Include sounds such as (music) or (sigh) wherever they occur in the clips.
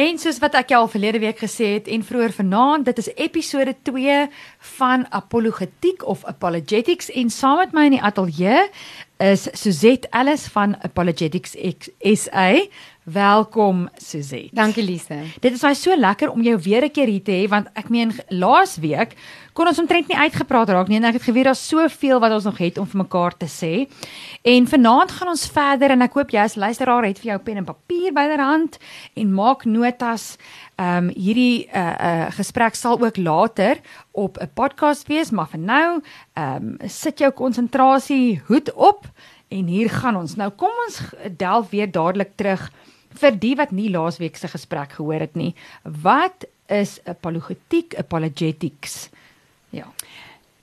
En soos wat ek jou al verlede week gesê het en vroeër vanaand, dit is episode 2 van Apologetiek of Apologetics en saam met my in die ateljee is Suzette Ellis van Apologetics SA. Welkom Suzette. Dankie Lise. Dit is my so lekker om jou weer 'n keer hier te hê want ek meen laas week kon ons omtrent nie uitgepraat raak nie en ek het geweet daar's soveel wat ons nog het om vir mekaar te sê. En vanaand gaan ons verder en ek hoop jy as luisteraar het vir jou pen en papier byderhand en maak notas. Ehm um, hierdie uh uh gesprek sal ook later op 'n podcast wees, maar vir nou ehm um, sit jou konsentrasie hoed op en hier gaan ons. Nou kom ons delf weer dadelik terug vir die wat nie laasweek se gesprek gehoor het nie. Wat is apologetiek, apologetics? Ja.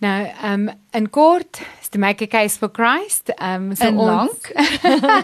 Nou, ehm um, in kort, to make a case for Christ, ehm um, so lank.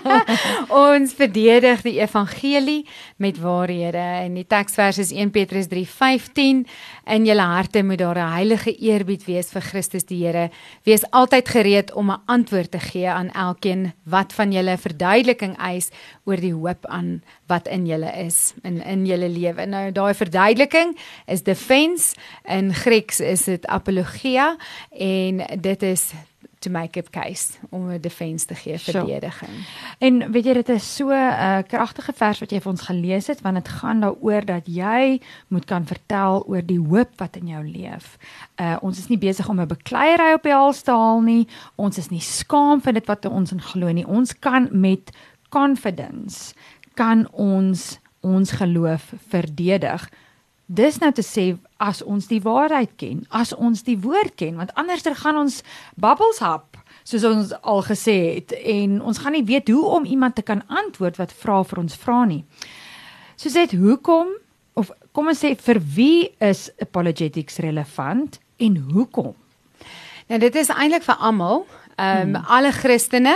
(laughs) Ons verdedig die evangelie met waarhede. En die teksvers is 1 Petrus 3:15 in julle harte moet daar 'n heilige eerbied wees vir Christus die Here. Wees altyd gereed om 'n antwoord te gee aan elkeen wat van julle verduideliking eis oor die hoop aan wat in julle is in in julle lewe. Nou daai verduideliking is defense. In Grieks is dit apologia. En dit is to make a case om 'n defense te gee verdediging. Sure. En weet jy dit is so 'n uh, kragtige vers wat jy vir ons gelees het want dit gaan daaroor dat jy moet kan vertel oor die hoop wat in jou leef. Uh ons is nie besig om 'n bekleierery op die hals te haal nie. Ons is nie skaam vir dit wat ons in glo nie. Ons kan met confidence kan ons ons geloof verdedig. Dis nou te sê as ons die waarheid ken, as ons die woord ken, want anders gaan ons bubbles hap, soos ons al gesê het en ons gaan nie weet hoe om iemand te kan antwoord wat vra vir ons vra nie. Soos dit hoekom of kom ons sê vir wie is apologetics relevant en hoekom? Nou dit is eintlik vir almal, ehm um, hmm. alle Christene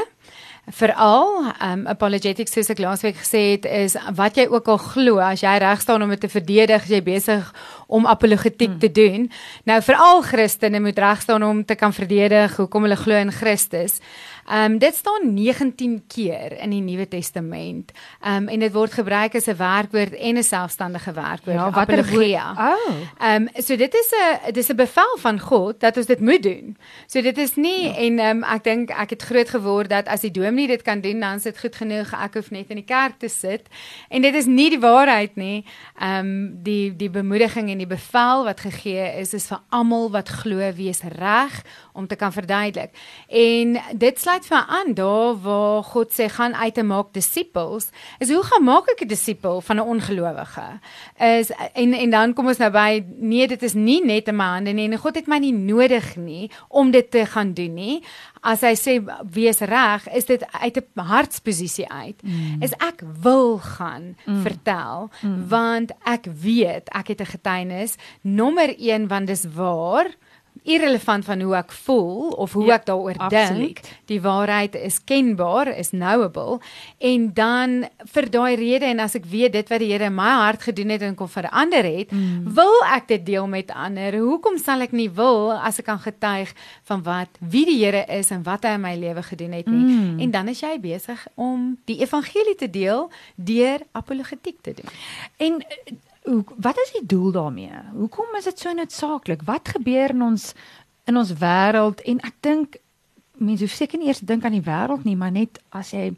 veral um apologetics soos ek laasweek gesê het is wat jy ook al glo as jy reg staan om dit te verdedig jy besig om apologetiek hmm. te doen nou veral Christene moet reg staan om te kan verdedig hoekom hulle glo in Christus Ehm um, dit staan 19 keer in die Nuwe Testament. Ehm um, en dit word gebruik as 'n werkwoord en 'n selfstandige werkwoord. Ja, watter gea? Oh. Ehm um, so dit is 'n dit is 'n bevel van God dat ons dit moet doen. So dit is nie ja. en ehm um, ek dink ek het groot geword dat as die dominee dit kan doen, dan is dit goed genoeg. Ek hoef net in die kerk te sit. En dit is nie die waarheid nie. Ehm um, die die bemoediging en die bevel wat gegee is is vir almal wat glo wees reg om te kan verduidelik. En dit sluit vir aan daar waar God sê gaan uit en maak disippels. Is hoe gaan maak ek 'n disipel van 'n ongelowige? Is en en dan kom ons nou by nee, dit is nie net in my hande nie en God het my nie nodig nie om dit te gaan doen nie. As hy sê wees reg, is dit uit 'n hartsposisie uit. Mm. Is ek wil gaan mm. vertel mm. want ek weet ek het 'n getuienis nommer 1 want dis waar irrelevant van hoe ek voel of hoe ja, ek daaroor dink. Die waarheid is kenbaar, is knowable en dan vir daai rede en as ek weet dit wat die Here in my hart gedoen het en kom verander het, mm. wil ek dit deel met ander. Hoekom sal ek nie wil as ek kan getuig van wat wie die Here is en wat hy in my lewe gedoen het nie? Mm. En dan is jy besig om die evangelie te deel deur apologetiek te doen. En hoe wat is die doel daarmee? Hoekom is dit so noodsaaklik? Wat gebeur in ons in ons wêreld en ek dink mense hoef seker nie eers dink aan die wêreld nie, maar net as jy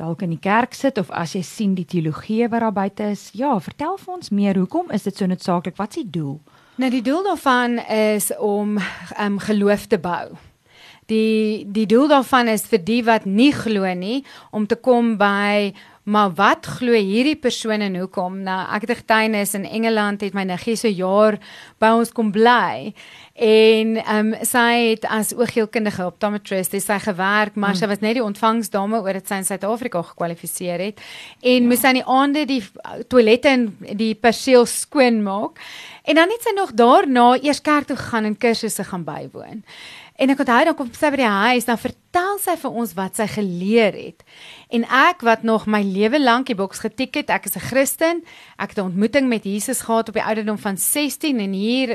dalk in die kerk sit of as jy sien die teologie wat daar buite is. Ja, vertel vir ons meer. Hoekom is dit so noodsaaklik? Wat is die doel? Nou die doel daarvan is om um, geloof te bou. Die die doel daarvan is vir die wat nie glo nie om te kom by Maar wat glo hierdie persoon en hoekom? Nou, ek het 'n getuienis in Engeland het my niggie so jaar by ons kom bly. En ehm um, sy het as oogheelkundige optometrist dis sy gewerk, maar hmm. sy was net die ontvangsdame oor dit sy in Suid-Afrika gekwalifiseer het en ja. moes in die aande die toilette en die perseel skoon maak. En dan het sy nog daarna eers kerk toe gegaan en kursusse gaan bywoon. En ek onthou dan kom sy by die huis, dan vertel sy vir ons wat sy geleer het. En ek wat nog my lewe lank die boks getik het, ek is 'n Christen. Ek het 'n ontmoeting met Jesus gehad op die ouderdom van 16 en hier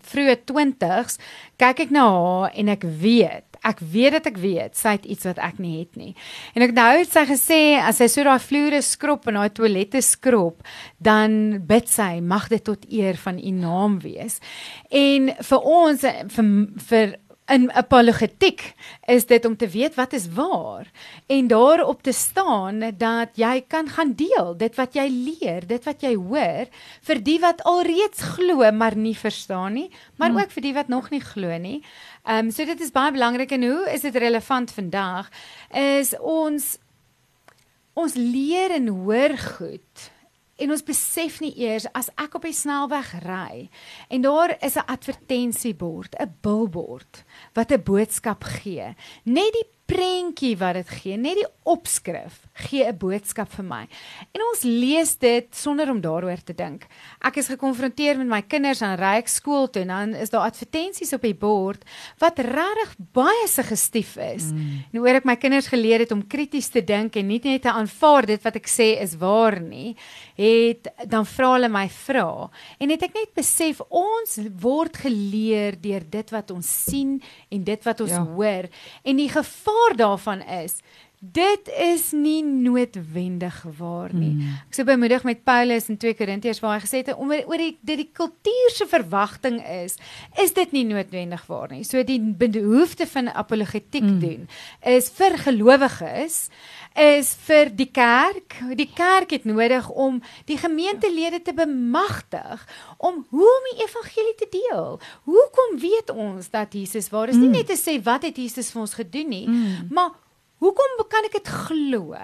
vroeë 20s kyk ek na haar en ek weet ek weet dat ek weet sy het iets wat ek nie het nie. En ek nou het sy gesê as sy so daai vloere skrob en daai toilette skrob, dan bid sy mag dit tot eer van u naam wees. En vir ons vir vir in apologetiek is dit om te weet wat is waar en daarop te staan dat jy kan gaan deel dit wat jy leer, dit wat jy hoor vir die wat alreeds glo maar nie verstaan nie, maar hmm. ook vir die wat nog nie glo nie. Ehm um, so dit is baie belangrik en hoe is dit relevant vandag? Is ons ons leer en hoor goed En ons besef nie eers as ek op die snelweg ry en daar is 'n advertensiebord, 'n billboard wat 'n boodskap gee. Net die prentjie wat dit gee, net die opskrif gee 'n boodskap vir my. En ons lees dit sonder om daaroor te dink. Ek is gekonfronteer met my kinders aan ry ek skool toe en dan is daar advertensies op die bord wat regtig baie suggestief is. Mm. Nou oor ek my kinders geleer het om krities te dink en nie net te aanvaar dit wat ek sê is waar nie, het dan vra hulle my vra en het ek net besef ons word geleer deur dit wat ons sien en dit wat ons ja. hoor en die gevaar gevaar daarvan is dit is nie noodwendig waar nie. Mm. Ek sou bemoedig met Paulus in 2 Korintiërs waar hy gesê het om oor die dit die kultuur se verwagting is, is dit nie noodwendig waar nie. So die behoefte van apologetiek mm. doen is vir gelowiges is vir die kerk. Die kerk het nodig om die gemeentelede te bemagtig om hoe om die evangelie te deel. Hoekom weet ons dat Jesus waar is? Mm. Nie net te sê wat het Jesus vir ons gedoen nie, mm. maar Hoekom kan ek dit glo?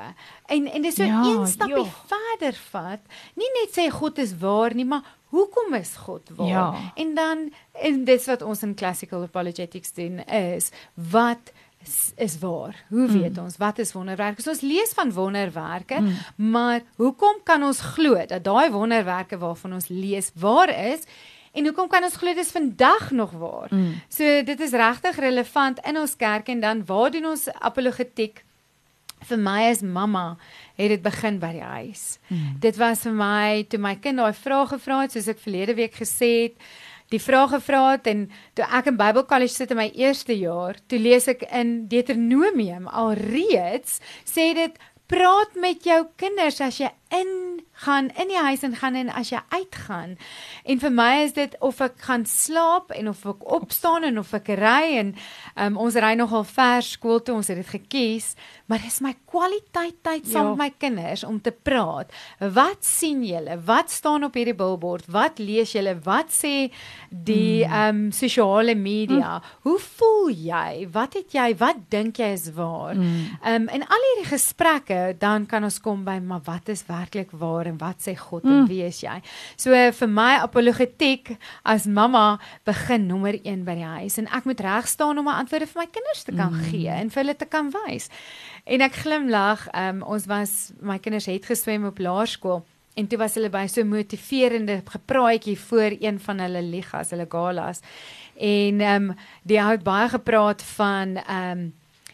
En en dis so ja, een stapie jo. verder vat. Nie net sê God is waar nie, maar hoekom is God waar? Ja. En dan en dis wat ons in classical apologetics doen is wat is, is waar. Hoe mm. weet ons wat is wonderwerke? So ons lees van wonderwerke, mm. maar hoekom kan ons glo dat daai wonderwerke waarvan ons lees waar is? En hoekom kan ons glo dis vandag nog waar? Mm. So dit is regtig relevant in ons kerk en dan waar doen ons apologetiek? Vir my as mamma het dit begin by die huis. Mm. Dit was vir my toe my kind daai vrae gevra het soos ek verlede week gesê het die vrae gevra het en toe ek in Bybelkollege sit in my eerste jaar, toe lees ek in Deuteronomium alreeds sê dit praat met jou kinders as jy in gaan in die huis en gaan en as jy uitgaan. En vir my is dit of ek gaan slaap en of ek opstaan en of ek ry en um, ons ry nogal ver skool toe, ons het dit gekies, maar dis my kwaliteit tyd saam ja. met my kinders om te praat. Wat sien julle? Wat staan op hierdie billboard? Wat lees julle? Wat sê die mm. um sosiale media? Mm. Hoe voel jy? Wat het jy? Wat dink jy is waar? Mm. Um en al hierdie gesprekke, dan kan ons kom by maar wat is werklik waar? en wat sê God mm. en wie is jy? So vir my apologetiek as mamma begin nommer 1 by die huis en ek moet reg staan om my antwoorde vir my kinders te kan mm. gee en vir hulle te kan wys. En ek glimlag, um, ons was my kinders het geswem op laerskool en toe was hulle by so motiverende gepraatjie voor een van hulle ligas, hulle galas. En ehm um, die het baie gepraat van ehm um,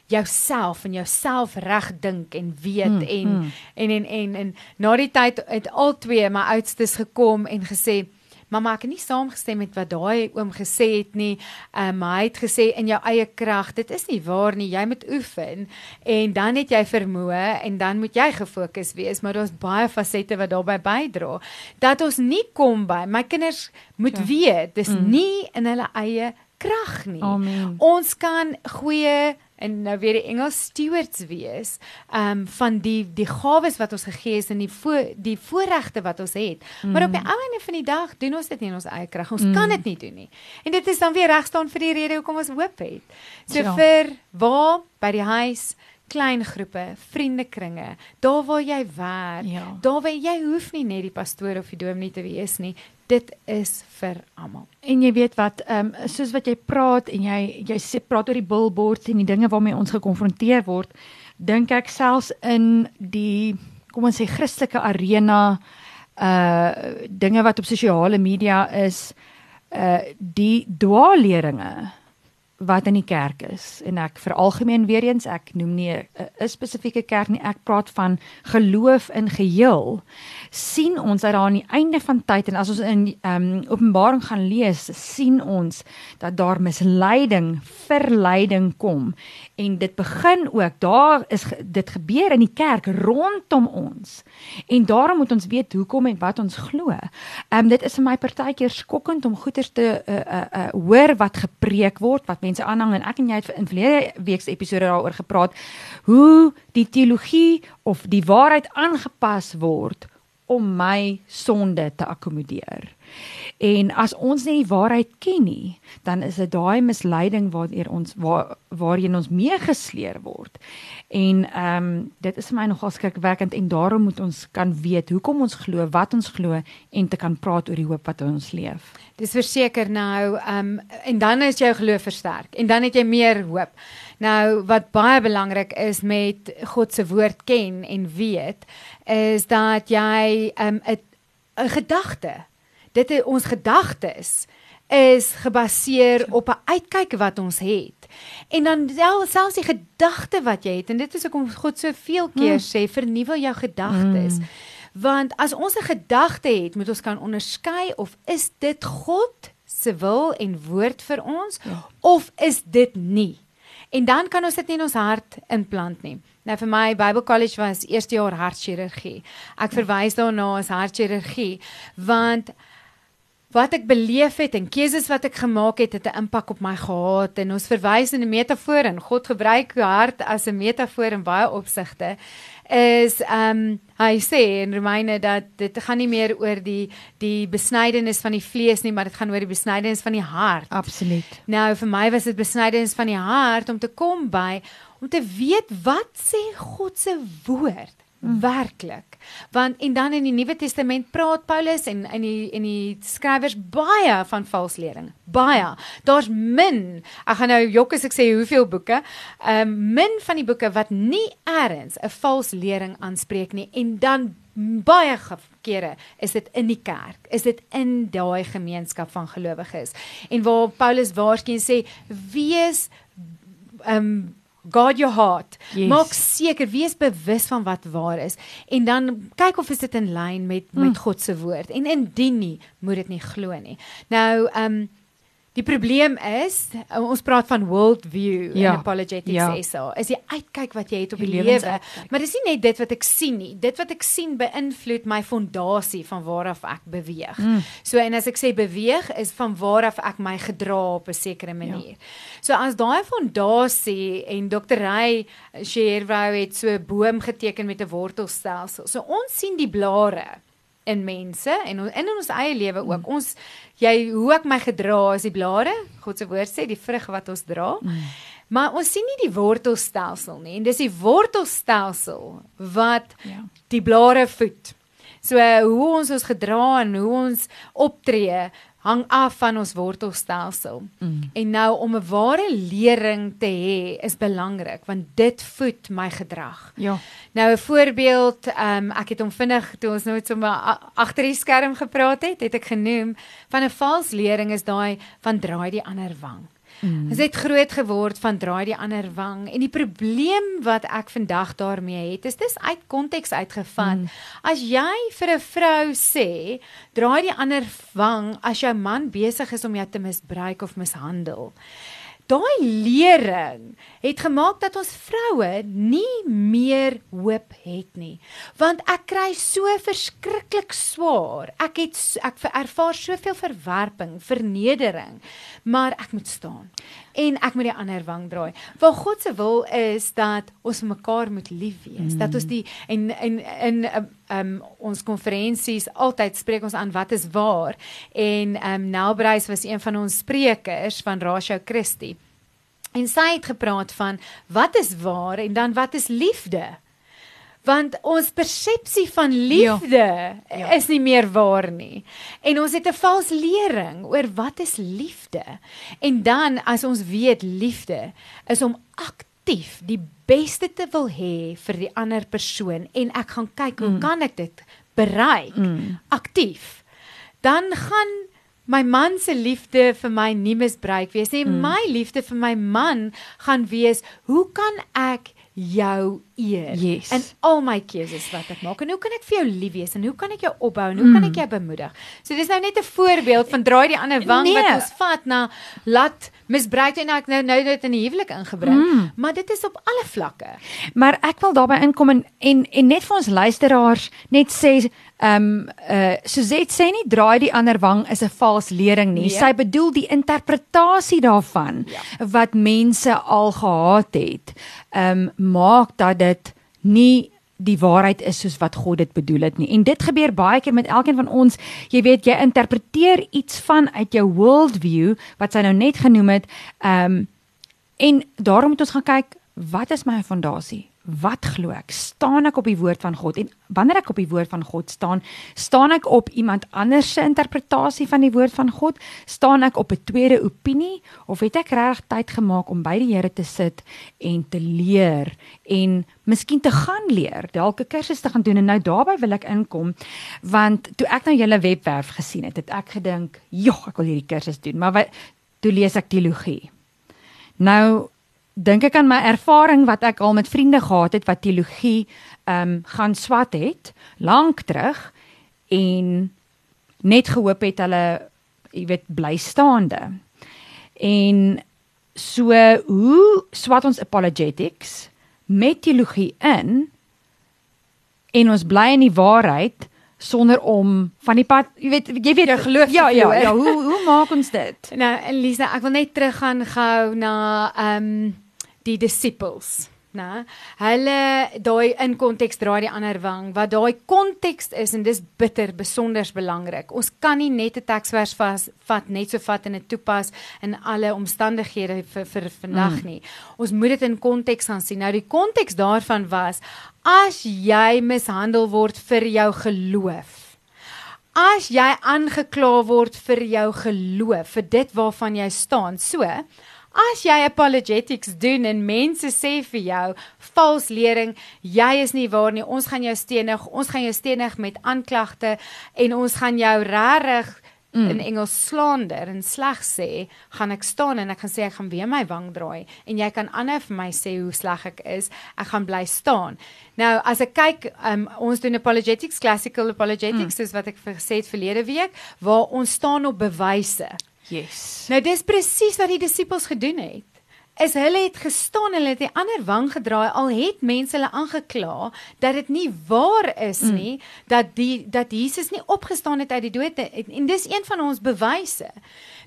jouself en jouself reg dink en weet hmm, en, hmm. en en en en na die tyd het al twee my oudstes gekom en gesê Mamma ek het nie saamgestem met wat daai oom gesê het nie. Um, hy het gesê in jou eie krag, dit is nie waar nie. Jy moet oefen en dan het jy vermoë en dan moet jy gefokus wees, maar daar's baie fasette wat daarbey bydra. Dat ons nie kom by my kinders moet ja. weet, dis mm. nie in hulle eie krag nie. Amen. Ons kan goeie en nou weer die Engels stewards wees um van die die gawes wat ons gegee is en die vo, die voorregte wat ons het. Mm. Maar op die mm. einde van die dag doen ons dit nie in ons eie krag. Ons mm. kan dit nie doen nie. En dit is dan weer reg staan vir die rede hoekom ons hoop het. So ja. vir waar by die huis klein groepe, vriendekringe, daar waar jy werk, ja. daar waar jy hoef nie net die pastoor of die dominee te wees nie dit is vir almal. En jy weet wat, ehm um, soos wat jy praat en jy jy sê praat oor die billboards en die dinge waarmee ons gekonfronteer word, dink ek selfs in die kom ons sê Christelike arena uh dinge wat op sosiale media is uh die dwaalleringe wat in die kerk is. En ek veralgemeen weer eens ek noem nie 'n spesifieke kerk nie ek praat van geloof in geheel. Sien ons dat daar aan die einde van tyd en as ons in ehm um, Openbaring gaan lees sien ons dat daar misleiding verleiding kom. En dit begin ook daar is dit gebeur in die kerk rondom ons. En daarom moet ons weet hoekom en wat ons glo. Ehm um, dit is vir my partykeer skokkend om goeters te uh, uh, uh, hoor wat gepreek word wat mense aanhang en ek en jy het in verlede week se episode daaroor gepraat hoe die teologie of die waarheid aangepas word om my sonde te akkommodeer. En as ons nie die waarheid ken nie, dan is dit daai misleiding waardeur ons waar waarheen ons meegesleer word. En ehm um, dit is vir my nogal skrikwekkend en daarom moet ons kan weet hoekom ons glo, wat ons glo en te kan praat oor die hoop wat ons leef. Dis verseker nou ehm um, en dan is jou geloof versterk en dan het jy meer hoop. Nou wat baie belangrik is met God se woord ken en weet is dat jy 'n um, 'n gedagte dit is ons gedagtes is gebaseer op 'n uitkyk wat ons het. En dan selfs die gedagte wat jy het en dit is hoekom God soveel keer mm. sê vernuwe jou gedagtes. Mm. Want as ons 'n gedagte het, moet ons kan onderskei of is dit God se wil en woord vir ons ja. of is dit nie. En dan kan ons dit nie in ons hart implant nie. Nou vir my Bible College was eerste jaar hartchirurgie. Ek verwys daarna as hartchirurgie want wat ek beleef het en keuses wat ek gemaak het het 'n impak op my gehad en ons verwys in 'n metafoor en God gebruik hart as 'n metafoor in baie opsigte is ehm um, hy sê in Romeine dat dit gaan nie meer oor die die besnydenis van die vlees nie maar dit gaan oor die besnydenis van die hart. Absoluut. Nou vir my was dit besnydenis van die hart om te kom by om te weet wat sê God se woord mm. werklik. Want en dan in die Nuwe Testament praat Paulus en in die en die skrywers baie van valslering. Baie. Daar's min. Ek gaan nou jok as ek sê hoeveel boeke. Um, min van die boeke wat nie eers 'n valslering aanspreek nie en dan baie kere is dit in die kerk, is dit in daai gemeenskap van gelowiges. En waar Paulus waarskynlik sê wees ehm um, guard your heart. Yes. Maak seker wees bewus van wat waar is en dan kyk of is dit in lyn met met mm. God se woord. En indien nie, moet dit nie glo nie. Nou, ehm um, Die probleem is ons praat van world view ja, en apologetics ja. so. Is die uitkyk wat jy het op die, die lewe, maar dis nie net dit wat ek sien nie. Dit wat ek sien beïnvloed my fondasie van waar af ek beweeg. Mm. So en as ek sê beweeg is van waar af ek my gedra op 'n sekere ja. manier. Ja. So as daai fondasie en Dr. Ray Sherwow het so 'n boom geteken met 'n wortelstelsel. So ons sien die blare in mense en in, ons eie lewe ook. Mm. Ons jy hoe ek my gedra as die blare, God se woord sê die vrug wat ons dra. Mm. Maar ons sien nie die wortelstelsel nie en dis die wortelstelsel wat ja. die blare voed. So hoe ons ons gedra en hoe ons optree hang af van ons wortelstelsel. Mm. En nou om 'n ware lering te hê is belangrik want dit voed my gedrag. Ja. Nou 'n voorbeeld, um, ek het hom vinnig toe ons nou sommer agter die skerm gepraat het, het ek genoem van 'n vals lering is daai van draai die ander wang. Mm. Dit het groot geword van draai die ander wang en die probleem wat ek vandag daarmee het is dis uit konteks uitgevat. Mm. As jy vir 'n vrou sê draai die ander wang as jou man besig is om jou te misbruik of mishandel daai lering het gemaak dat ons vroue nie meer hoop het nie. Want ek kry so verskriklik swaar. Ek het ek ervaar soveel verwerping vernedering maar ek moet staan en ek moet die ander wang draai waar God se wil is dat ons mekaar moet lief wees mm. dat ons die en en in um, ons konferensies altyd spreek ons aan wat is waar en um, Nelbreis was een van ons sprekers van Ratio Christi En sy het gepraat van wat is waar en dan wat is liefde? Want ons persepsie van liefde ja, ja. is nie meer waar nie. En ons het 'n vals lering oor wat is liefde. En dan as ons weet liefde is om aktief die beste te wil hê vir die ander persoon en ek gaan kyk hoe mm. kan ek dit bereik? Mm. Aktief. Dan gaan my man se liefde vir my nie misbruik wees nie. Mm. My liefde vir my man gaan wees, hoe kan ek jou eer yes. in al my keuses wat ek maak en hoe kan ek vir jou lief wees en hoe kan ek jou opbou en hoe mm. kan ek jou bemoedig. So dis nou net 'n voorbeeld van draai die ander wang nee. wat ons vat na laat misbruik en ek nou nou dit in die huwelik ingebring. Mm. Maar dit is op alle vlakke. Maar ek wil daarbey inkom en en, en net vir ons luisteraars net sê Ehm um, uh Suzette sê nie draai die ander wang is 'n vals lering nie. Nee. Sy bedoel die interpretasie daarvan ja. wat mense al gehad het. Ehm um, maak dat dit nie die waarheid is soos wat God dit bedoel het nie. En dit gebeur baie keer met elkeen van ons. Jy weet jy interpreteer iets van uit jou worldview wat sy nou net genoem het. Ehm um, en daarom moet ons gaan kyk wat is my fondasie? Wat glo ek? Staan ek op die woord van God? En wanneer ek op die woord van God staan, staan ek op iemand anders se interpretasie van die woord van God? Staan ek op 'n tweede opinie of het ek regtig tyd gemaak om by die Here te sit en te leer en miskien te gaan leer, dalk 'n kursus te gaan doen en nou daarbey wil ek inkom want toe ek nou julle webwerf gesien het, het ek gedink, "Jogg, ek wil hierdie kursus doen." Maar wat toe lees ek teologie. Nou dink ek aan my ervaring wat ek al met vriende gehad het wat teologie ehm um, gaan swat het lank terug en net gehoop het hulle jy weet bly staande. En so hoe swat ons apologetics met teologie in en ons bly in die waarheid sonder om van die pad, jy weet jy weet geloof ja ja ja hoe hoe maak ons dit? (laughs) Nou Elisa, ek wil net teruggaan gou na ehm um, die disippels nê hulle daai in konteks draai die ander wang wat daai konteks is en dis bitter besonders belangrik. Ons kan nie net 'n teksvers vas vat net so vat en dit toepas in alle omstandighede vir vir vandag mm. nie. Ons moet dit in konteks gaan sien. Nou die konteks daarvan was as jy mishandel word vir jou geloof as jy aangekla word vir jou geloof vir dit waarvan jy staan so As jy apologetics doen en mense sê vir jou vals lering, jy is nie waar nie. Ons gaan jou stenig. Ons gaan jou stenig met aanklagte en ons gaan jou regtig mm. in Engels slander en sleg sê, gaan ek staan en ek gaan sê ek gaan weer my wang draai en jy kan ander vir my sê hoe sleg ek is. Ek gaan bly staan. Nou as ek kyk, um, ons doen apologetics, classical apologetics, mm. soos wat ek gesê het verlede week, waar ons staan op bewyse. Yes. Nou dis presies wat die disippels gedoen het. Is hulle het gestaan, hulle het die ander wang gedraai al het mense hulle aangekla dat dit nie waar is mm. nie dat die dat Jesus nie opgestaan het uit die dood en, en dis een van ons bewyse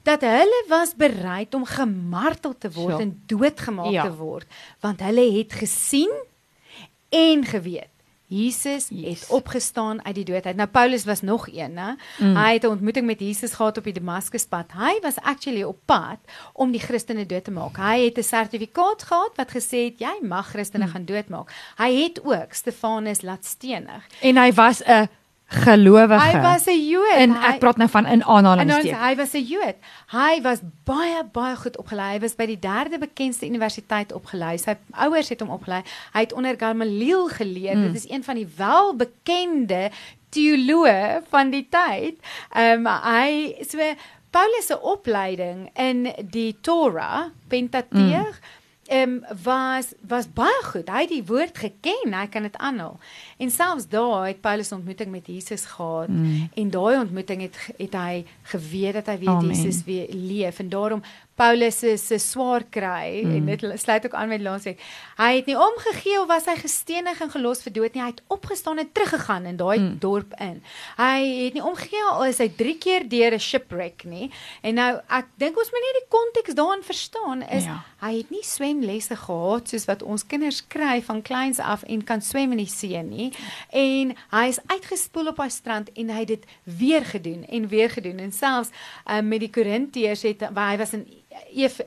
dat hulle was bereid om gemartel te word so. en doodgemaak ja. te word want hulle het gesien en geweet Jesus yes. het opgestaan uit die dood uit. Nou Paulus was nog een, né? Mm. Hy het 'n ontmoeting met Jesus gehad op die Damaskuspad. Hy was actually op pad om die Christene dood te maak. Hy het 'n sertifikaat gehad wat gesê het jy mag Christene mm. gaan doodmaak. Hy het ook Stefanus laat stenig. En hy was 'n gelowige. Hy was 'n Jood. En ek praat nou van in aanhalingstekens. Hy was 'n Jood. Hy was baie baie goed opgelei. Hy was by die derde bekendste universiteit opgelei. Sy ouers het hom opgelei. Hy het onder Gamaliel geleer. Hmm. Dit is een van die welbekende teoloë van die tyd. Ehm um, hy so Paulus se opleiding in die Torah, Pentateeg hmm ehm um, was was baie goed. Hy het die woord geken, hy kan dit aanhaal. En selfs daar het Paulus ontmoeting met Jesus gehad mm. en daai ontmoeting het het hy geweet dat hy weet Jesus weer leef en daarom Paulus se se swaar kry mm. en dit sluit ook aan met laasweek. Hy het nie omgegee of was hy gestenig en gelos vir dood nie. Hy het opgestaan en teruggegaan in daai mm. dorp in. Hy het nie omgegee al is hy 3 keer deur 'n shipwreck nie. En nou ek dink ons moet net die konteks daarin verstaan is ja. hy het nie swemlesse gehad soos wat ons kinders kry van kleins af en kan swem in die see nie. En hy is uitgespoel op hy strand en hy het dit weer gedoen en weer gedoen en selfs um, met die Korintiërs het hy was in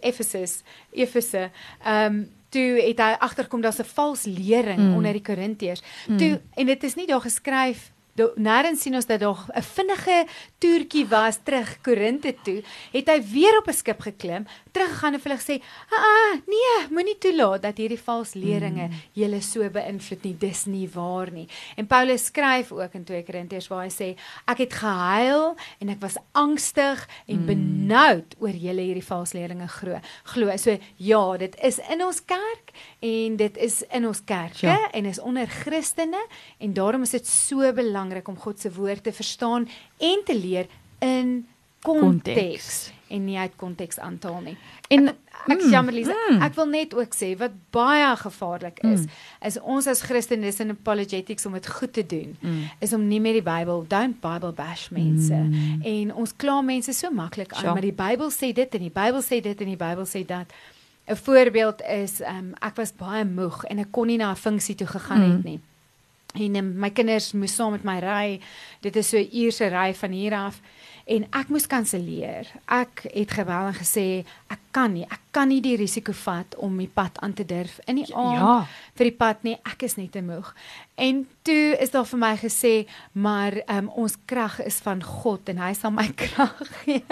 Efesus, Efese, ehm um, toe het hy agterkom daar's 'n vals lering mm. onder die Korintiërs. Mm. Toe en dit is nie daar geskryf nêrens sien ons dat daar 'n vinnige toertjie was terug Korinte toe, het hy weer op 'n skip geklim, teruggegaan en vir hulle gesê, "Ah, ah nee, moenie toelaat dat hierdie vals leringe mm. julle so beïnvloed nie. Dis nie waar nie." En Paulus skryf ook in 2 Korintiërs waar hy sê, "Ek het gehuil en ek was angstig en mm. benoud oor julle hierdie vals leringe glo." Glo. So ja, dit is in ons kerk en dit is in ons kerke ja. en is onder Christene en daarom is dit so belangrik om God se woord te verstaan en te leer in konteks en nie uit konteks aantaal nie. En ek mm, jammer Lisa, mm. ek wil net ook sê wat baie gevaarlik is, mm. is ons as Christene in apologetics om dit goed te doen, mm. is om nie met die Bybel, don't Bible bash mense. Mm. En ons kla mense so maklik aan, sure. maar die Bybel sê dit en die Bybel sê dit en die Bybel sê dat. 'n Voorbeeld is um, ek was baie moeg en ek kon nie na 'n funksie toe gegaan mm. het nie. En um, my kinders moes saam met my ry. Dit is so 'n uur se ry van hier af en ek moes kanselleer. Ek het gebel en gesê ek kan nie, ek kan nie die risiko vat om die pad aan te durf in die aand ja. vir die pad nie. Ek is net te moeg. En toe is daar vir my gesê, maar um, ons krag is van God en hy sal my (laughs) krag gee.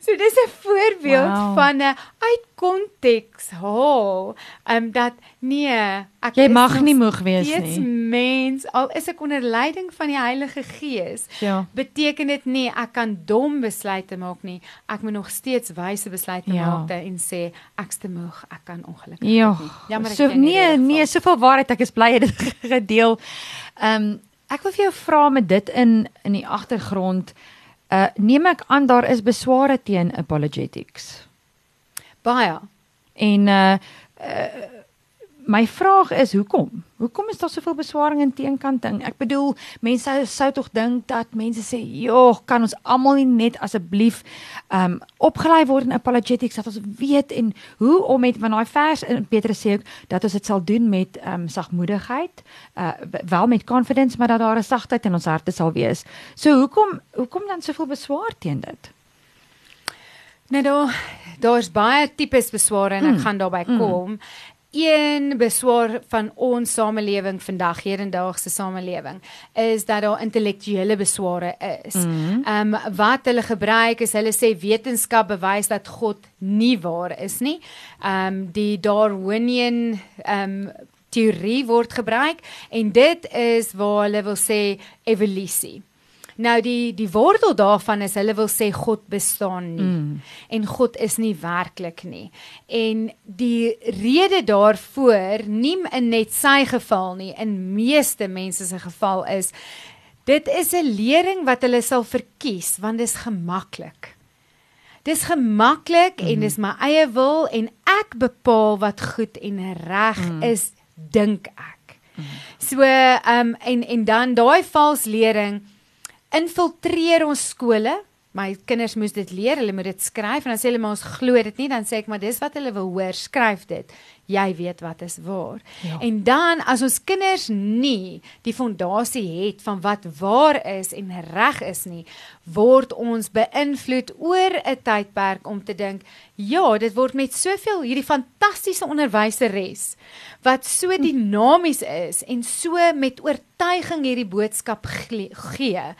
so dis 'n voorbeeld wow. van 'n uit konteks haal. Ehm um, dat nee, ek jy mag nie moeg wees nie. Dis mens, al is ek onder leiding van die Heilige Gees. Ja. Beteken dit nie ek kan dom besluite maak nie. Ek moet nog steeds wyse besluite ja. maak en sê ek's te moeg, ek kan ongelukkig ja. nie. Jammer ek so, nee, nee, soveel waarheid ek is bly dit (laughs) gedeel deel. Ehm um, ek wil vir jou vra met dit in in die agtergrond. Uh neem ek aan daar is besware teen apologetics. Baie. En uh, uh my vraag is hoekom? Hoekom is daar soveel beswaring en teenkanting? Ek bedoel, mense sou, tog dink dat mense sê, "Joh, kan ons almal nie net asseblief um opgelei word in apologetics dat ons weet en hoe om met van daai vers in Petrus sê ook dat ons dit sal doen met um sagmoedigheid, uh wel met confidence, maar dat daar 'n sagtheid in ons harte sal wees." So hoekom hoekom dan soveel beswaar teen dit? Nou daar daar's baie tipes besware en ek mm. gaan daarby hmm. kom. Mm een beswaar van ons samelewing vandag hedendaagse samelewing is dat daar intellektuele besware is. Mhm. Ehm mm um, wat hulle gebruik is hulle sê wetenskap bewys dat God nie waar is nie. Ehm um, die Darwinian ehm um, teorie word gebruik en dit is waar hulle wil sê evolusie. Nou die die wortel daarvan is hulle wil sê God bestaan nie mm. en God is nie werklik nie. En die rede daarvoor nie in net sy geval nie, in meeste mense se geval is dit is 'n lering wat hulle sal verkies want dit is gemaklik. Dis gemaklik mm. en dis my eie wil en ek bepaal wat goed en reg mm. is, dink ek. Mm. So ehm um, en en dan daai vals lering infiltreer ons skole. My kinders moes dit leer, hulle moet dit skryf en dan sê hulle maar ons glo dit nie, dan sê ek maar dis wat hulle wil hoor, skryf dit. Jy weet wat is waar. Ja. En dan as ons kinders nie die fondasie het van wat waar is en reg is nie, word ons beïnvloed oor 'n tydperk om te dink, ja, dit word met soveel hierdie fantastiese onderwyseres wat so hm. dinamies is en so met oortuiging hierdie boodskap gee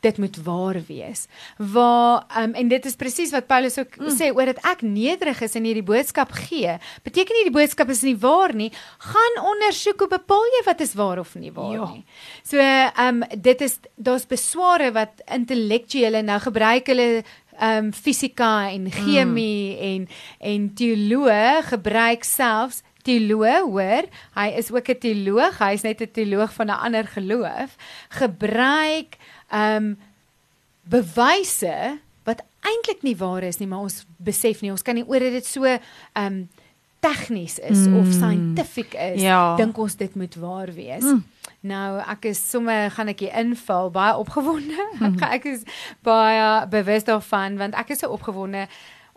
dit moet waar wees. Waar um, en dit is presies wat Paulus ook mm. sê oor dat ek nederig is en hierdie boodskap gee. Beteken nie die boodskap is nie waar nie. Gaan ondersoek hoe bepaal jy wat is waar of nie waar ja. nie. So ehm um, dit is daar's besware wat intellektuele nou gebruik hulle ehm um, fisika en chemie mm. en en teoloë gebruik selfs teoloog hoor hy is ook 'n teoloog hy is net 'n teoloog van 'n ander geloof gebruik ehm um, bewyse wat eintlik nie waar is nie, maar ons besef nie, ons kan nie oor dit so ehm um, tegnies is mm. of scientific is, ja. dink ons dit moet waar wees. Mm. Nou ek is sommer gaan ek hier inval baie opgewonde. Mm. (laughs) ek is baie bewus daarvan want ek is so opgewonde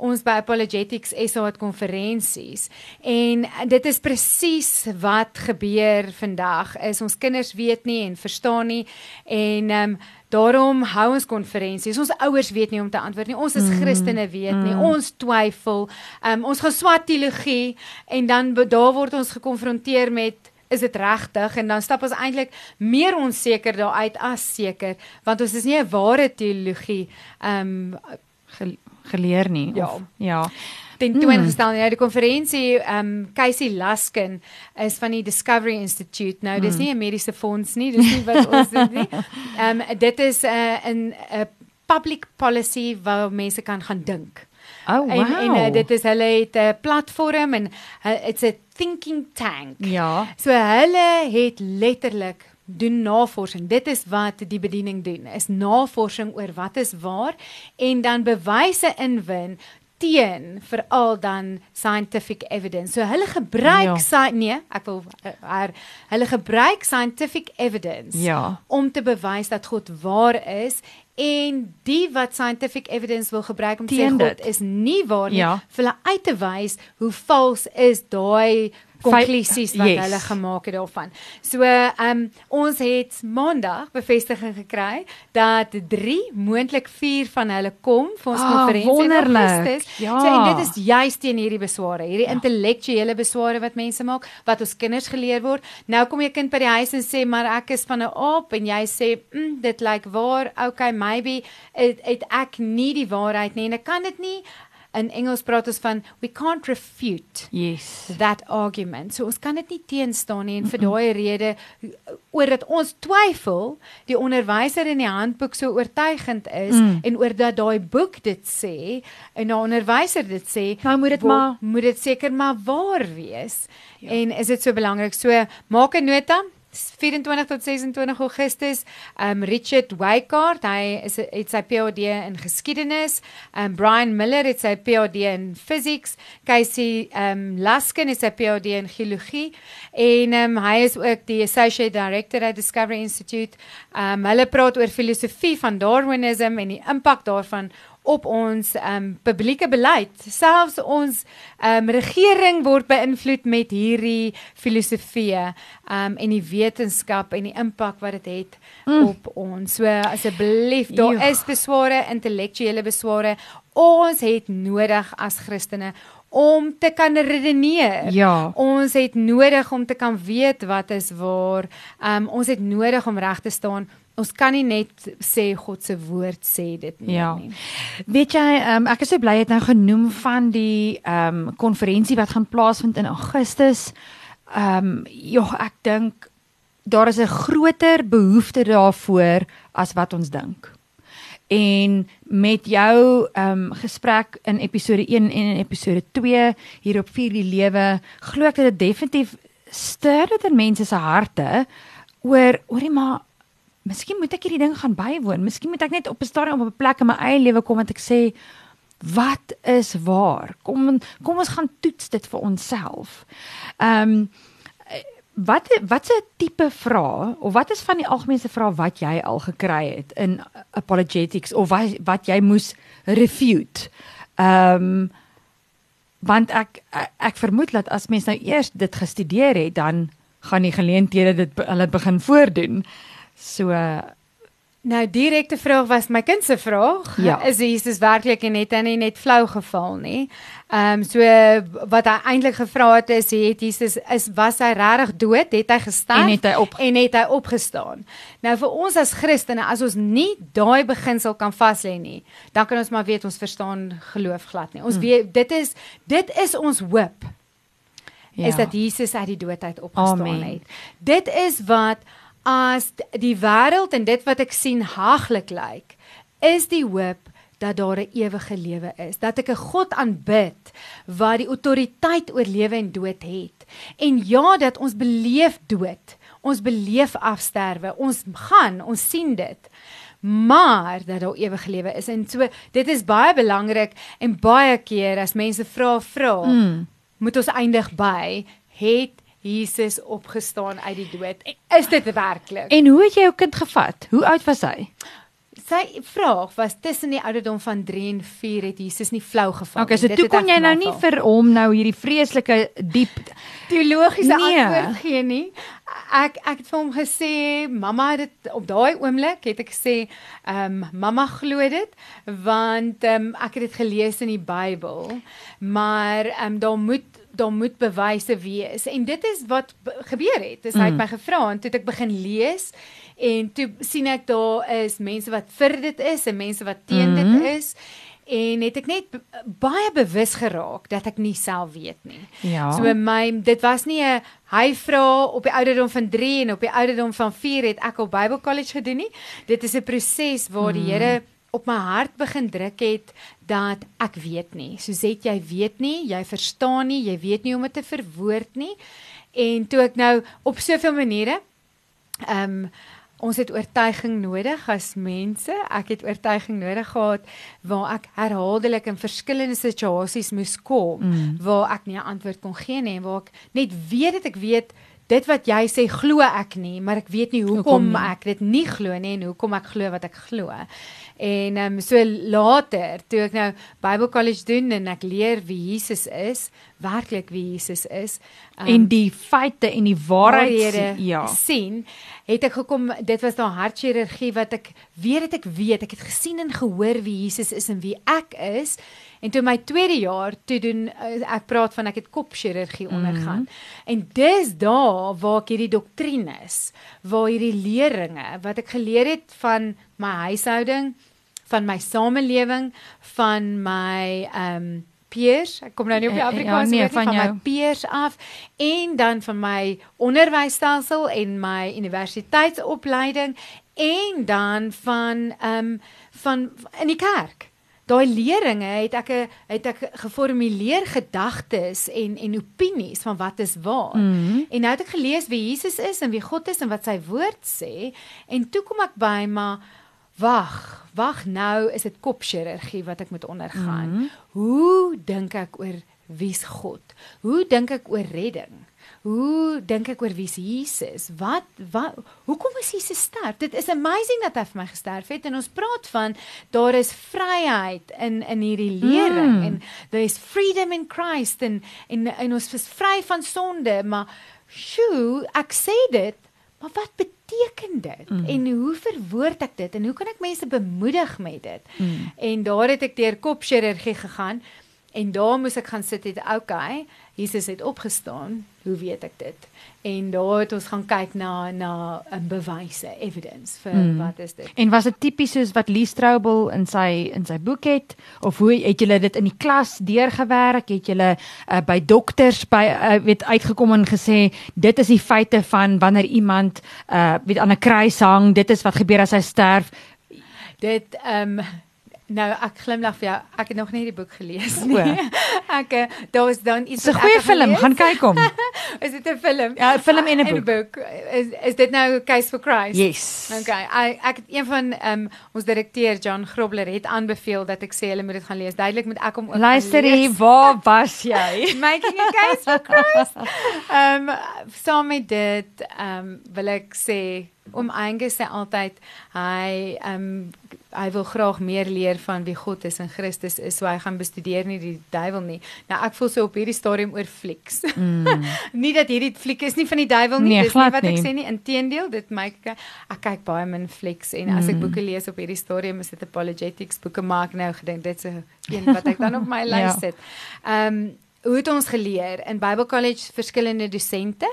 ons by Apologetics SA het konferensies en dit is presies wat gebeur vandag is ons kinders weet nie en verstaan nie en ehm um, Daarom hou ons konferensies. Ons ouers weet nie om te antwoord nie. Ons as mm. Christene weet nie. Mm. Ons twyfel. Um, ons gaan swat teologie en dan daar word ons gekonfronteer met is dit regtig en dan stap ons eintlik meer onseker daaruit as seker want ons is nie 'n ware teologie ehm um, geleer nie ja. of ja tentoongestel. Mm. Nou die konferensie ehm um, Casey Laskin is van die Discovery Institute. Nou dis mm. nie 'n mediese fonds nie, dis nie wat ons doen nie. (laughs) Ehm um, dit is 'n uh, 'n 'n public policy waar mense kan gaan dink. Oh wow. En en uh, dit is hulle het 'n platform en uh, it's a thinking tank. Ja. So hulle het letterlik doen navorsing. Dit is wat die bediening doen. Is navorsing oor wat is waar en dan bewyse inwin teen veral dan scientific evidence. So hulle gebruik ja. nee, ek wil haar hulle gebruik scientific evidence ja. om te bewys dat God waar is en die wat scientific evidence wil gebruik om te sê God is nie waar nie, ja. vir hulle uit te wys hoe vals is daai konklusies wat yes. hulle gemaak het daarvan. So, ehm um, ons het maandag bevestiging gekry dat 3 moontlik 4 van hulle kom vir ons oh, konferensie wonderlik. Ja. So, en dit is juist teen hierdie besware, hierdie ja. intellektuele besware wat mense maak wat ons kinders geleer word. Nou kom jy kind by die huis en sê maar ek is van 'n aap en jy sê mm, dit lyk like waar. Okay, maybe het, het ek nie die waarheid nie en ek kan dit nie in Engels praat ons van we can't refute yes that argument. So ons kan dit nie teenstaan nie en vir daai rede oor dat ons twyfel die onderwyser in die handboek so oortuigend is mm. en oor dat daai boek dit sê en 'n onderwyser dit sê, nou moet dit maar moet dit seker maar waar wees. Ja. En is dit so belangrik? So maak 'n nota 24 tot 26 Augustus. Um Richard Wycard, hy is het sy PhD in geskiedenis. Um Brian Miller het sy PhD in physics. Casey um Laskin het sy PhD in geologie en um hy is ook die associate director at Discovery Institute. Um hulle praat oor filosofie van Darwinism en die impak daarvan op ons um publieke beleid. Selfs ons um regering word beïnvloed met hierdie filosofieë um en die wetenskap en die impak wat dit het, het mm. op ons. So asseblief, daar Joe. is besware, intellektuele besware. Ons het nodig as Christene om te kan redeneer. Ja. Ons het nodig om te kan weet wat is waar. Um ons het nodig om reg te staan ons kan nie net sê God se woord sê dit nie. Ja. Nie. Weet jy, um, ek is so bly jy het nou genoem van die ehm um, konferensie wat gaan plaasvind in Augustus. Ehm um, ja, ek dink daar is 'n groter behoefte daarvoor as wat ons dink. En met jou ehm um, gesprek in episode 1 en in episode 2 hier op vir die lewe, glo ek dat dit definitief stuur dit in mense se harte oor oor die maar miskien moet ek hierdie ding gaan bywoon. Miskien moet ek net op 'n stadium op 'n plek in my eie lewe kom wat ek sê wat is waar? Kom kom ons gaan toets dit vir onsself. Ehm um, wat wat 'n tipe vrae of wat is van die algemene vrae wat jy al gekry het in apologetics of wat wat jy moes refute? Ehm um, want ek ek vermoed dat as mens nou eers dit gestudeer het dan gaan die geleenthede dit hulle begin voordoen. So nou direkte vraag was my kind se vraag. Ja. Is Jesus werklik en hy nie net flou geval nie? Ehm um, so wat hy eintlik gevra het is het Jesus is was hy regtig dood? Het hy gestaan en het hy op en het hy opgestaan? Nou vir ons as Christene as ons nie daai beginsel kan vas lê nie, dan kan ons maar weet ons verstaan geloof glad nie. Ons hmm. weet dit is dit is ons hoop. Ja. Is dat Jesus uit die dood uit opgestaan Amen. het. Dit is wat as die wêreld en dit wat ek sien haglik lyk, is die hoop dat daar 'n ewige lewe is, dat ek 'n God aanbid wat die autoriteit oor lewe en dood het. En ja, dat ons beleef dood, ons beleef afsterwe, ons gaan, ons sien dit. Maar dat daar ewige lewe is en so dit is baie belangrik en baie keer as mense vra vra, mm. moet ons eindig by het Jesus opgestaan uit die dood. Is dit werklik? En hoe het jy jou kind gevat? Hoe oud was hy? Sy vraag was tussen die ouderdom van 3 en 4 het Jesus nie flou geval nie. Okay, so toe kon jy nou nie vir hom nou hierdie vreeslike diep teologiese nee. antwoord gee nie. Ek ek het vir hom gesê, mamma het dit op daai oomblik het ek gesê, ehm um, mamma glo dit want ehm um, ek het dit gelees in die Bybel. Maar ehm um, daar moet daar moet bewyse wees en dit is wat gebeur het. Dis mm. hy het mm. my gevra en toe ek begin lees en toe sien ek daar is mense wat vir dit is en mense wat teen mm -hmm. dit is en het ek net baie bewus geraak dat ek nie self weet nie. Ja. So my dit was nie 'n hy vra op die ouderdom van 3 en op die ouderdom van 4 het ek op Bible College gedoen nie. Dit is 'n proses waar die mm. Here op my hart begin druk het dat ek weet nie. Het jy weet nie, jy verstaan nie, jy weet nie hoe om dit te verwoord nie. En toe ek nou op soveel maniere ehm um, ons het oortuiging nodig as mense. Ek het oortuiging nodig gehad waar ek herhaaldelik in verskillende situasies moes kom mm. waar ek nie 'n antwoord kon gee nie en waar ek net weet dat ek weet dit wat jy sê glo ek nie, maar ek weet nie hoekom, hoekom ek dit nie glo nie en hoekom ek glo wat ek glo. En ehm um, so later, toe ek nou Bible College doen en ek leer wie Jesus is, werklik wie Jesus is, um, en die feite en die waarhede ja. sien, het ek gekom dit was daai hartchirurgie wat ek weet dat ek weet, ek het gesien en gehoor wie Jesus is en wie ek is. En toe my tweede jaar toe doen eh, ek praat van ek het kopchirurgie mhm. ondergaan. Mm -hmm. En dis daar waar ek hierdie doktrines, waar hierdie leringe wat ek geleer het van my huishouding, van my samelewing, van my ehm um, peers. Ek kom nou nie op die Afrikaans uh, ja, nee, van, van my peers af en dan van my onderwysstelsel en my universiteitsopleiding en dan van ehm um, van in die kerk. Daai leringe het ek het ek geformuleer gedagtes en en opinies van wat is waar. Mm -hmm. En nou het ek gelees wie Jesus is en wie God is en wat sy woord sê en toe kom ek by maar wag, wag nou is dit kopchirurgie wat ek moet ondergaan. Mm -hmm. Hoe dink ek oor wie's God? Hoe dink ek oor redding? Hoe dink ek oor wie Jesus? Wat wat hoekom is Jesus sterf? Dit is amazing dat hy vir my gesterf het en ons praat van daar is vryheid in in hierdie lering mm. en there is freedom in Christ en en, en ons is vry van sonde, maar sjoe, ek sê dit, maar wat beteken beteken dit? Mm. En hoe verwoord ek dit? En hoe kan ek mense bemoedig met dit? Mm. En daar het ek deur kopchirurgie gegaan en daar moes ek gaan sit en okay, Jesus het opgestaan. Hoe weet ek dit? En daar het ons gaan kyk na na 'n um, bewyse, evidence vir mm. wat is dit? En was dit tipies soos wat Lee Strobel in sy in sy boek het of hoe het julle dit in die klas deurgewerk? Het julle uh, by dokters by uh, weet uitgekom en gesê dit is die feite van wanneer iemand uh weet aan 'n kruis hang, dit is wat gebeur as hy sterf? Dit ehm um, Nou ek glimlag vir jou. Ek het nog nie die boek gelees nie. (laughs) ek eh, daar was dan iets 'n goeie film, gaan kyk hom. (laughs) is dit 'n film? Ja, 'n film en 'n boek. boek. Is is dit nou Case for Christ? Yes. Okay. Ek ek het een van um, ons direkteur John Grobler het aanbeveel dat ek sê hulle moet dit gaan lees. Duidelik moet ek hom ook Luister hier, waar (laughs) was jy? Making a Case for Christ. Ehm um, saam met dit ehm um, wil ek sê om Angus sê altyd hy ehm um, hy wil graag meer leer van wie God is en Christus is, so hy gaan bestudeer nie die duiwel nie. Nou ek voel so op hierdie stadium oor flieks. Mm. (laughs) nie dat hierdie fliek is nie van die duiwel nie, nee, dis nie wat nie. ek sê nie. Inteendeel, dit my ek kyk baie min flieks en mm. as ek mm. boeke lees op hierdie stadium is dit apologetics boeke maak nou gedink dit's 'n een wat ek dan op my (laughs) lys ja. sit. Ehm um, hoe het ons geleer in Bible College verskillende dosente?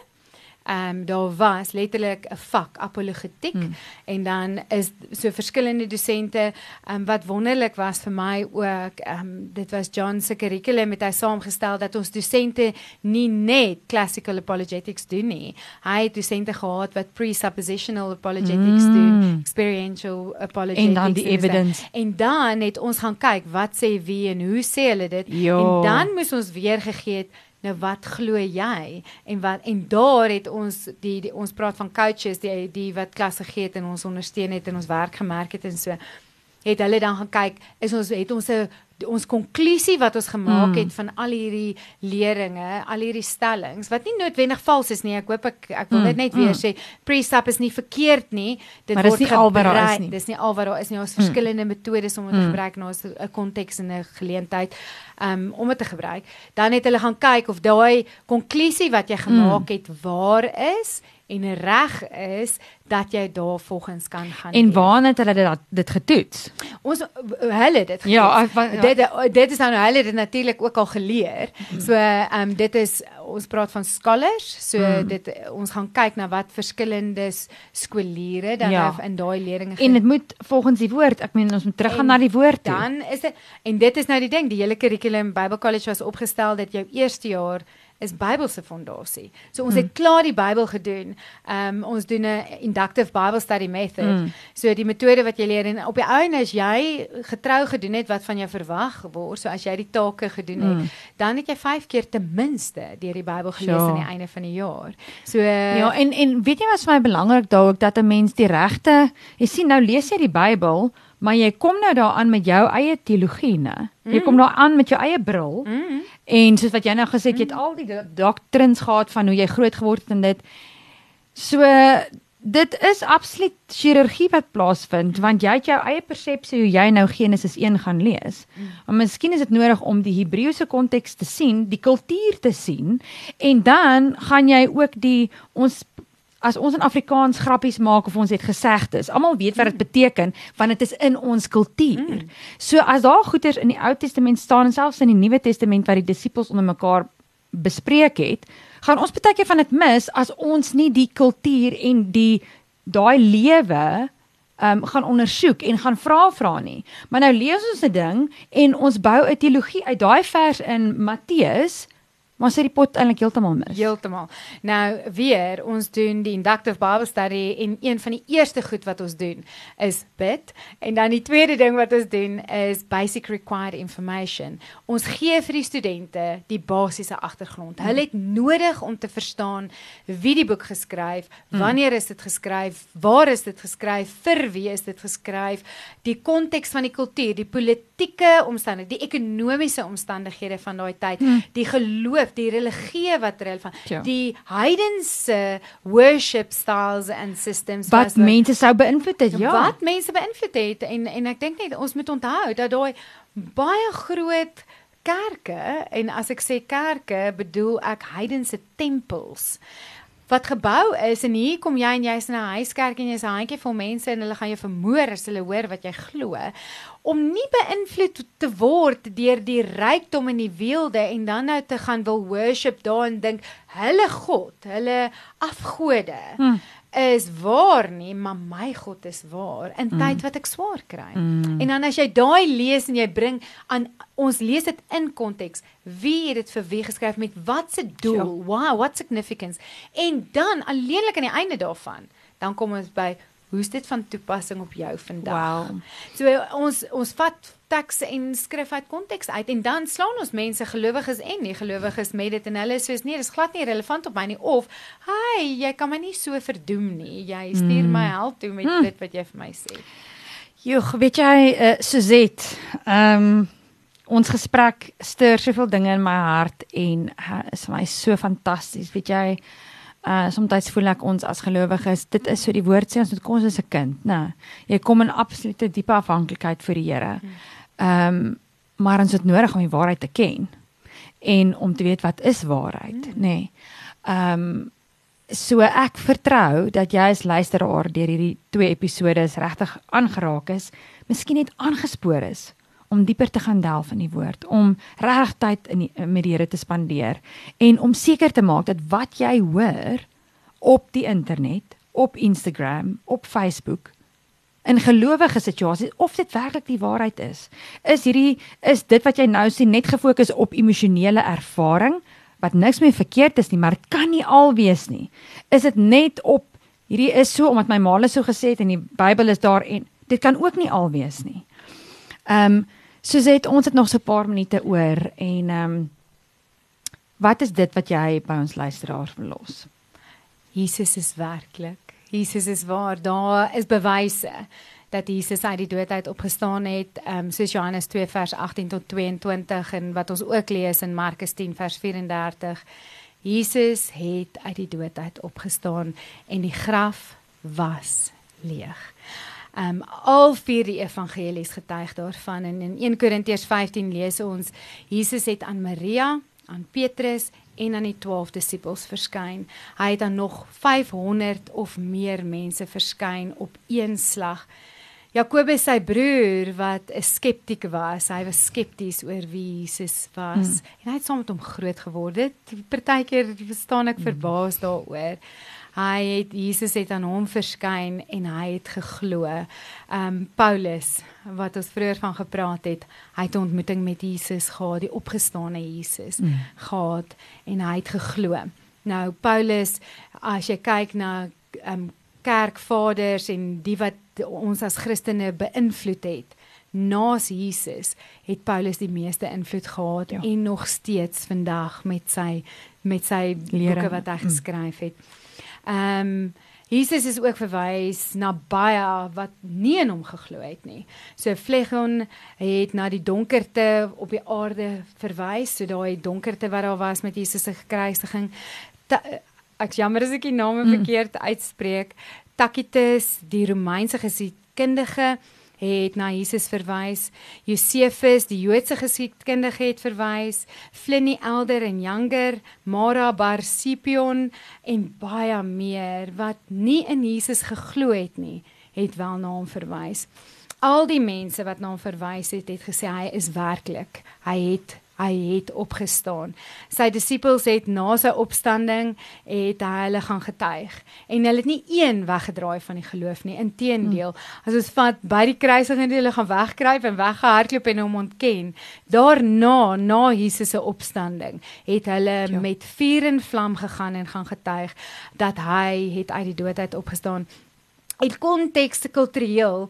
Ehm um, daar was letterlik 'n vak apologetiek hmm. en dan is so verskillende dosente ehm um, wat wonderlik was vir my ook ehm um, dit was John se kurrikulum met hy saamgestel dat ons dosente nie net classical apologetics doen nie. Hy het dosente gehad wat presuppositional apologetics hmm. doen, experiential apologetics en dan die evidence. En dan het ons gaan kyk wat sê wie en hoe sê hulle dit jo. en dan moes ons weer gegee het Nou wat glo jy? En wat en daar het ons die, die ons praat van coaches die die wat klasse gee het en ons ondersteun het en ons werk gemerk het en so het hulle dan gaan kyk is ons het ons 'n ons konklusie wat ons gemaak hmm. het van al hierdie leringe, al hierdie stellings wat nie noodwendig vals is nie. Ek hoop ek ek wil dit net weer mm. sê, precept is nie verkeerd nie. Dit maar word nie daar is nie. Dis nie al wat daar is nie. Ons mm. verskillende metodes om dit te mm. gebruik na 'n konteks en 'n geleentheid um, om dit te gebruik. Dan het hulle gaan kyk of daai konklusie wat jy gemaak mm. het waar is en reg is dat jy daar volgens kan gaan. En waar het hulle dit dit getoets? Ons hulle dit getoets. Ja, wat, ja. dit dit is nou hulle dit natuurlik ook al geleer. So ehm um, dit is ons praat van scholars. So hmm. dit ons gaan kyk na wat verskillende skooliere dan ja. in daai leerlinge En dit moet volgens die woord, ek meen ons moet teruggaan na die woord toe. Dan is dit en dit is nou die ding, die hele kurrikulum Bible College was opgestel dat jou eerste jaar is Bybelse fondasie. So ons hmm. het klaar die Bybel gedoen. Ehm um, ons doen 'n inductive Bible study method. Hmm. So die metode wat jy leer en op die einde as jy getrou gedoen het wat van jou verwag word, so as jy die take gedoen het, hmm. dan het jy 5 keer ten minste deur die Bybel gelees ja. aan die einde van die jaar. So Ja, en en weet jy wat vir my belangrik daar ook dat 'n mens die regte, jy sien nou lees jy die Bybel maar jy kom nou daaraan met jou eie teologie, né? Jy kom mm. daaraan met jou eie bril. Mm. En soos wat jy nou gesê het, jy het mm. al die doctrines gehad van hoe jy groot geword het en dit. So dit is absoluut chirurgie wat plaasvind want jy het jou eie persepsie hoe jy nou Genesis 1 gaan lees. Mm. Maar miskien is dit nodig om die Hebreëse konteks te sien, die kultuur te sien en dan gaan jy ook die ons as ons in Afrikaans grappies maak of ons het gesegdes, almal weet wat dit mm. beteken want dit is in ons kultuur. Mm. So as daar goeters in die Ou Testament staan en selfs in die Nuwe Testament wat die disippels onder mekaar bespreek het, gaan ons baie keer van dit mis as ons nie die kultuur en die daai lewe um gaan ondersoek en gaan vra vra nie. Maar nou lees ons 'n ding en ons bou 'n teologie uit daai vers in Matteus Maar sy die pot eintlik heeltemal mis. Heeltemal. Nou weer, ons doen die inductive Bible study en een van die eerste goed wat ons doen is bid en dan die tweede ding wat ons doen is basic required information. Ons gee vir die studente die basiese agtergrond. Hulle het nodig om te verstaan wie die boek geskryf, hmm. wanneer is dit geskryf, waar is dit geskryf, vir wie is dit geskryf, die konteks van die kultuur, die politieke omstandighede, die ekonomiese omstandighede van daai tyd, hmm. die geloof geloof, die religie wat relevant, ja. die heidense worship styles and systems wat mense sou beïnvloed het, ja. Wat mense beïnvloed het en en ek dink net ons moet onthou dat daai baie groot kerke en as ek sê kerke, bedoel ek heidense tempels wat gebou is en hier kom jy en jy's in 'n huiskerk en jy's 'n handjie vol mense en hulle gaan jou vermoor as hulle hoor wat jy glo om nie beïnvloed te word deur die rykdom en die weelde en dan nou te gaan wil worship daar en dink hulle god, hulle afgode. Hmm is waar nie, maar my God is waar in mm. tyd wat ek swaar kry. Mm. En dan as jy daai lees en jy bring aan ons lees dit in konteks. Wie het dit vir wie geskryf met wat se doel? Sure. Wow, what significance? En dan alleenlik aan die einde daarvan, dan kom ons by Hoe's dit van toepassing op jou vandag? Wow. So ons ons vat teks en skrif uit konteks uit en dan slaan ons mense gelowiges en nie gelowiges met dit en hulle sê nee, dis glad nie relevant op my nie of hey, jy kan my nie so verdoem nie. Jy stuur mm. my hel toe met mm. dit wat jy vir my sê. Joh, weet jy, uh, Suzette, ehm um, ons gesprek stuur soveel dinge in my hart en uh, is vir my so fantasties. Weet jy, Uh soms voel ek ons as gelowiges, dit is so die woord sê ons moet kom as 'n kind, né? Jy kom in absolute diepe afhanklikheid vir die Here. Ehm um, maar ons het nodig om die waarheid te ken en om te weet wat is waarheid, nê? Nee. Ehm um, so ek vertrou dat jy as luisteraar deur hierdie twee episode regtig aangeraak is, miskien net aangespoor is om dieper te gaan delf in die woord, om regtig tyd in die, met die Here te spandeer en om seker te maak dat wat jy hoor op die internet, op Instagram, op Facebook in gelowige situasies of dit werklik die waarheid is. Is hierdie is dit wat jy nou sien net gefokus op emosionele ervaring wat niks meer verkeerd is nie, maar dit kan nie al wees nie. Is dit net op hierdie is so omdat my ma het so gesê en die Bybel is daar en dit kan ook nie al wees nie. Ehm um, Suzet, ons het nog so 'n paar minute oor en ehm um, wat is dit wat jy by ons luisteraars verlos? Jesus is werklik. Jesus is waar. Daar is bewyse dat Jesus uit die dood uit opgestaan het. Ehm um, soos Johannes 2 vers 18 tot 22 en wat ons ook lees in Markus 10 vers 34. Jesus het uit die dood uit opgestaan en die graf was leeg. Um al vier die evangelies getuig daarvan en in 1 Korintiërs 15 lees ons Jesus het aan Maria, aan Petrus en aan die 12 disippels verskyn. Hy het aan nog 500 of meer mense verskyn op een slag. Jakobus sy broer wat 'n skeptiek was, hy was skepties oor wie Jesus was hmm. en hy het saam met hom groot geword. Partykeer staan ek verbaas daaroor. Hy het Jesus het aan hom verskyn en hy het geglo. Um Paulus wat ons vroeër van gepraat het, hy het 'n ontmoeting met Jesus gehad, die opgestane Jesus mm. gehad en hy het geglo. Nou Paulus, as jy kyk na um kerkvaders en die wat ons as Christene beïnvloed het, naas Jesus het Paulus die meeste invloed gehad ja. en nog steeds vandag met sy met sy Lere. boeke wat hy mm. geskryf het. Mm. Ehm um, Jesus is ook verwys na baie wat nie in hom geglo het nie. So Phlegon het na die donkerte op die aarde verwys, so daai donkerte wat daar was met Jesus se kruisiging. Ek jammer as ek die name mm. verkeerd uitspreek. Tacitus, die Romeinse geskiedkundige, het na Jesus verwys. Josefus, die Joodse geskiedkundige het verwys. Pliny Elder en Younger, Mara bar Scipion en baie meer wat nie in Jesus geglo het nie, het wel na hom verwys. Al die mense wat na hom verwys het, het gesê hy is werklik. Hy het hy het opgestaan. Sy disippels het na sy opstanding het hulle gaan getuig en hulle het nie een weggedraai van die geloof nie. Inteendeel, hmm. as ons vat by die kruisiging het hulle gaan wegkruip en weggehardloop en hom ontken. Daarna, na Jesus se opstanding, het hulle ja. met vuur en vlam gegaan en gaan getuig dat hy het uit die dood uit opgestaan. In konteks kultureel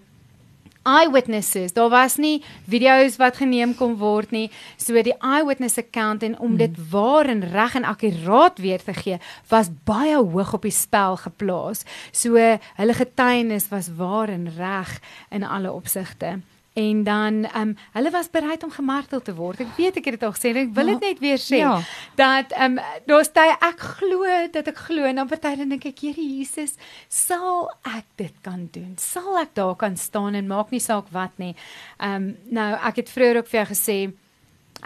eyewitnesses. Daar was nie video's wat geneem kon word nie. So die eyewitness account en om hmm. dit waar en reg en akkuraat weer te gee, was baie hoog op die spel geplaas. So hulle getuienis was waar en reg in alle opsigte en dan ehm um, hulle was bereid om gemartel te word. Ek weet ek het dit al gesê, ek wil dit ja, net weer sê ja. dat ehm um, daar's tye ek glo dat ek glo en dan party dan dink ek Here Jesus, sal ek dit kan doen? Sal ek daar kan staan en maak nie saak wat nie. Ehm um, nou ek het vroeër ook vir jou gesê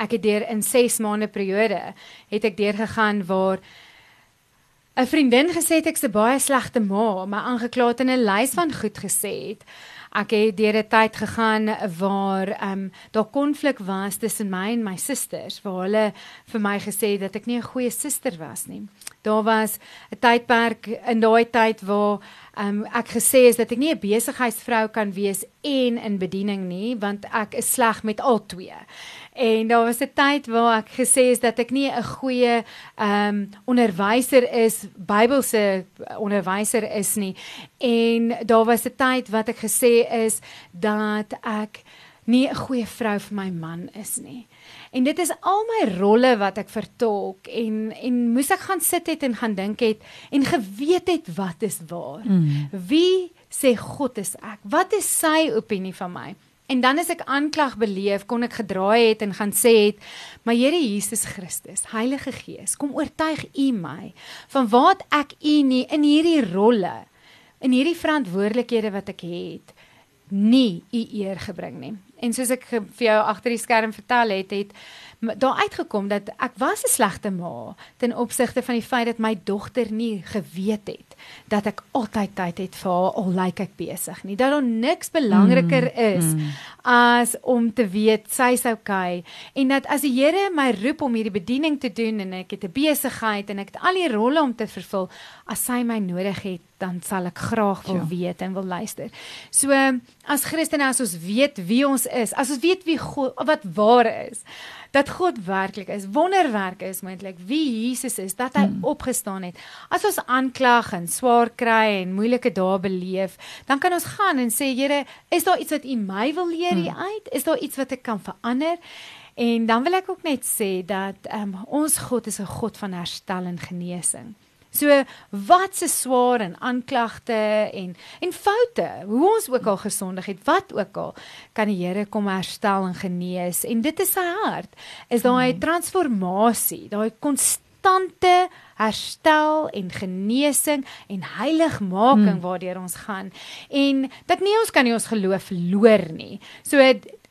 ek het deur in 6 maande periode het ek deur gegaan waar 'n vriendin gesê het ek's 'n baie slegte ma, maar aangekla het in 'n lys van goed gesê het ek het deur 'n tyd gegaan waar ehm um, daar konflik was tussen my en my susters waar hulle vir my gesê het dat ek nie 'n goeie suster was nie. Daar was 'n tydperk in daai tyd waar ehm um, ek gesê is dat ek nie 'n besigheidsvrou kan wees en in bediening nie want ek is sleg met al twee. En daar was 'n tyd waar ek gesê is dat ek nie 'n goeie ehm um, onderwyser is, Bybelse onderwyser is nie. En daar was 'n tyd wat ek gesê is dat ek nie 'n goeie vrou vir my man is nie. En dit is al my rolle wat ek vertolk en en moes ek gaan sit het en gaan dink het en geweet het wat is waar. Mm. Wie sê God is ek? Wat is sy opinie van my? En dan as ek aanklag beleef, kon ek gedraai het en gaan sê het, "Maar Here Jesus Christus, Heilige Gees, kom oortuig U my van wat ek U nie in hierdie rolle, in hierdie verantwoordelikhede wat ek het, nie U eer gebring nie." En soos ek vir jou agter die skerm vertel het, het daar uitgekom dat ek was 'n slegte ma ten opsigte van die feit dat my dogter nie geweet het dat ek altyd tyd het vir haar al lyk ek besig nie dat daar niks belangriker mm, is mm, mm. as om te weet sy's okay en dat as die Here my roep om hierdie bediening te doen en ek het 'n besigheid en ek het al die rolle om te vervul as sy my nodig het dan sal ek graag wil ja. weet en wil luister. So as Christene as ons weet wie ons is, as ons weet wie God wat waar is, dat God werklik is, wonderwerke is moontlik, wie Jesus is, dat hy hmm. opgestaan het. As ons aanklag en swaar kry en moeilike dae beleef, dan kan ons gaan en sê Here, is daar iets wat U my wil leer hmm. uit? Is daar iets wat ek kan verander? En dan wil ek ook net sê dat um, ons God is 'n God van herstel en genesing. So wat se swaar en aanklagte en en foute, hoe ons ook al gesondig het, wat ook al, kan die Here kom herstel en genees en dit is sy hart. Is daai transformasie, daai konstante herstel en genesing en heiligmaking hmm. waardeur ons gaan en dat nie ons kan nie ons geloof verloor nie. So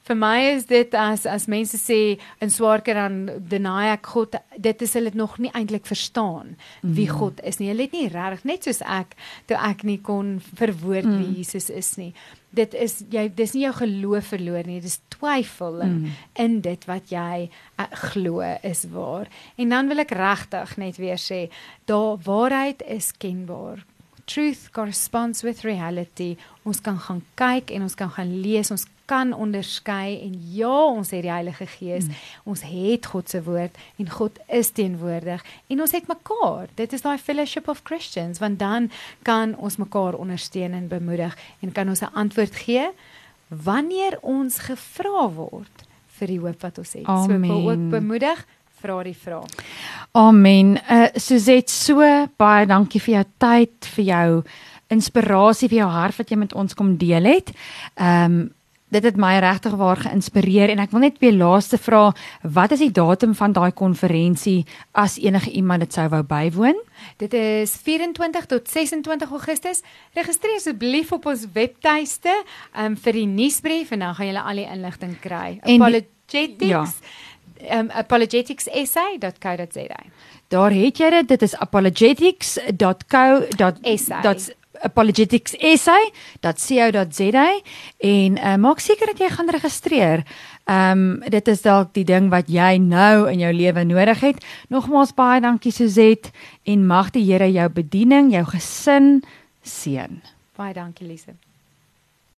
vir my is dit as as mense sê in swaarker dan deny ek God, dit is hulle nog nie eintlik verstaan wie Mm. God is nie. Hulle het nie regtig net soos ek toe ek nie kon verwoord Mm. wie Jesus is nie. Dit is jy dis nie jou geloof verloor nie, dis twyfel in, Mm. in dit wat jy uh, glo is waar. En dan wil ek regtig net weer sê, daar waarheid is kenbaar. Truth corresponds with reality. Ons kan gaan kyk en ons kan gaan lees, ons kan onderskei en ja, ons het die Heilige Gees. Mm. Ons het God se woord en God is teenwoordig en ons het mekaar. Dit is daai fellowship of Christians want dan kan ons mekaar ondersteun en bemoedig en kan ons 'n antwoord gee wanneer ons gevra word vir die hoop wat ons het. So ek wil ook Amen. bemoedig, vra die vraag. Amen. Uh Suzette, so baie dankie vir jou tyd, vir jou inspirasie, vir jou hart wat jy met ons kom deel het. Ehm um, dit het my regtig waar geïnspireer en ek wil net weer laaste vra, wat is die datum van daai konferensie as enige iemand dit sou wou bywoon? Dit is 24 tot 26 Augustus. Registreer asseblief op ons webtuiste um, vir die nuusbrief en dan gaan julle al die inligting kry. Apologetics. ja. Um, apologeticsessay.co.za. Daar het jy dit, dit is apologetics.co.za Essay. apologeticsessay.co.za en uh, maak seker dat jy gaan registreer. Ehm um, dit is dalk die ding wat jy nou in jou lewe nodig het. Nogmaals baie dankie Suzette en mag die Here jou bediening, jou gesin seën. Baie dankie Lise.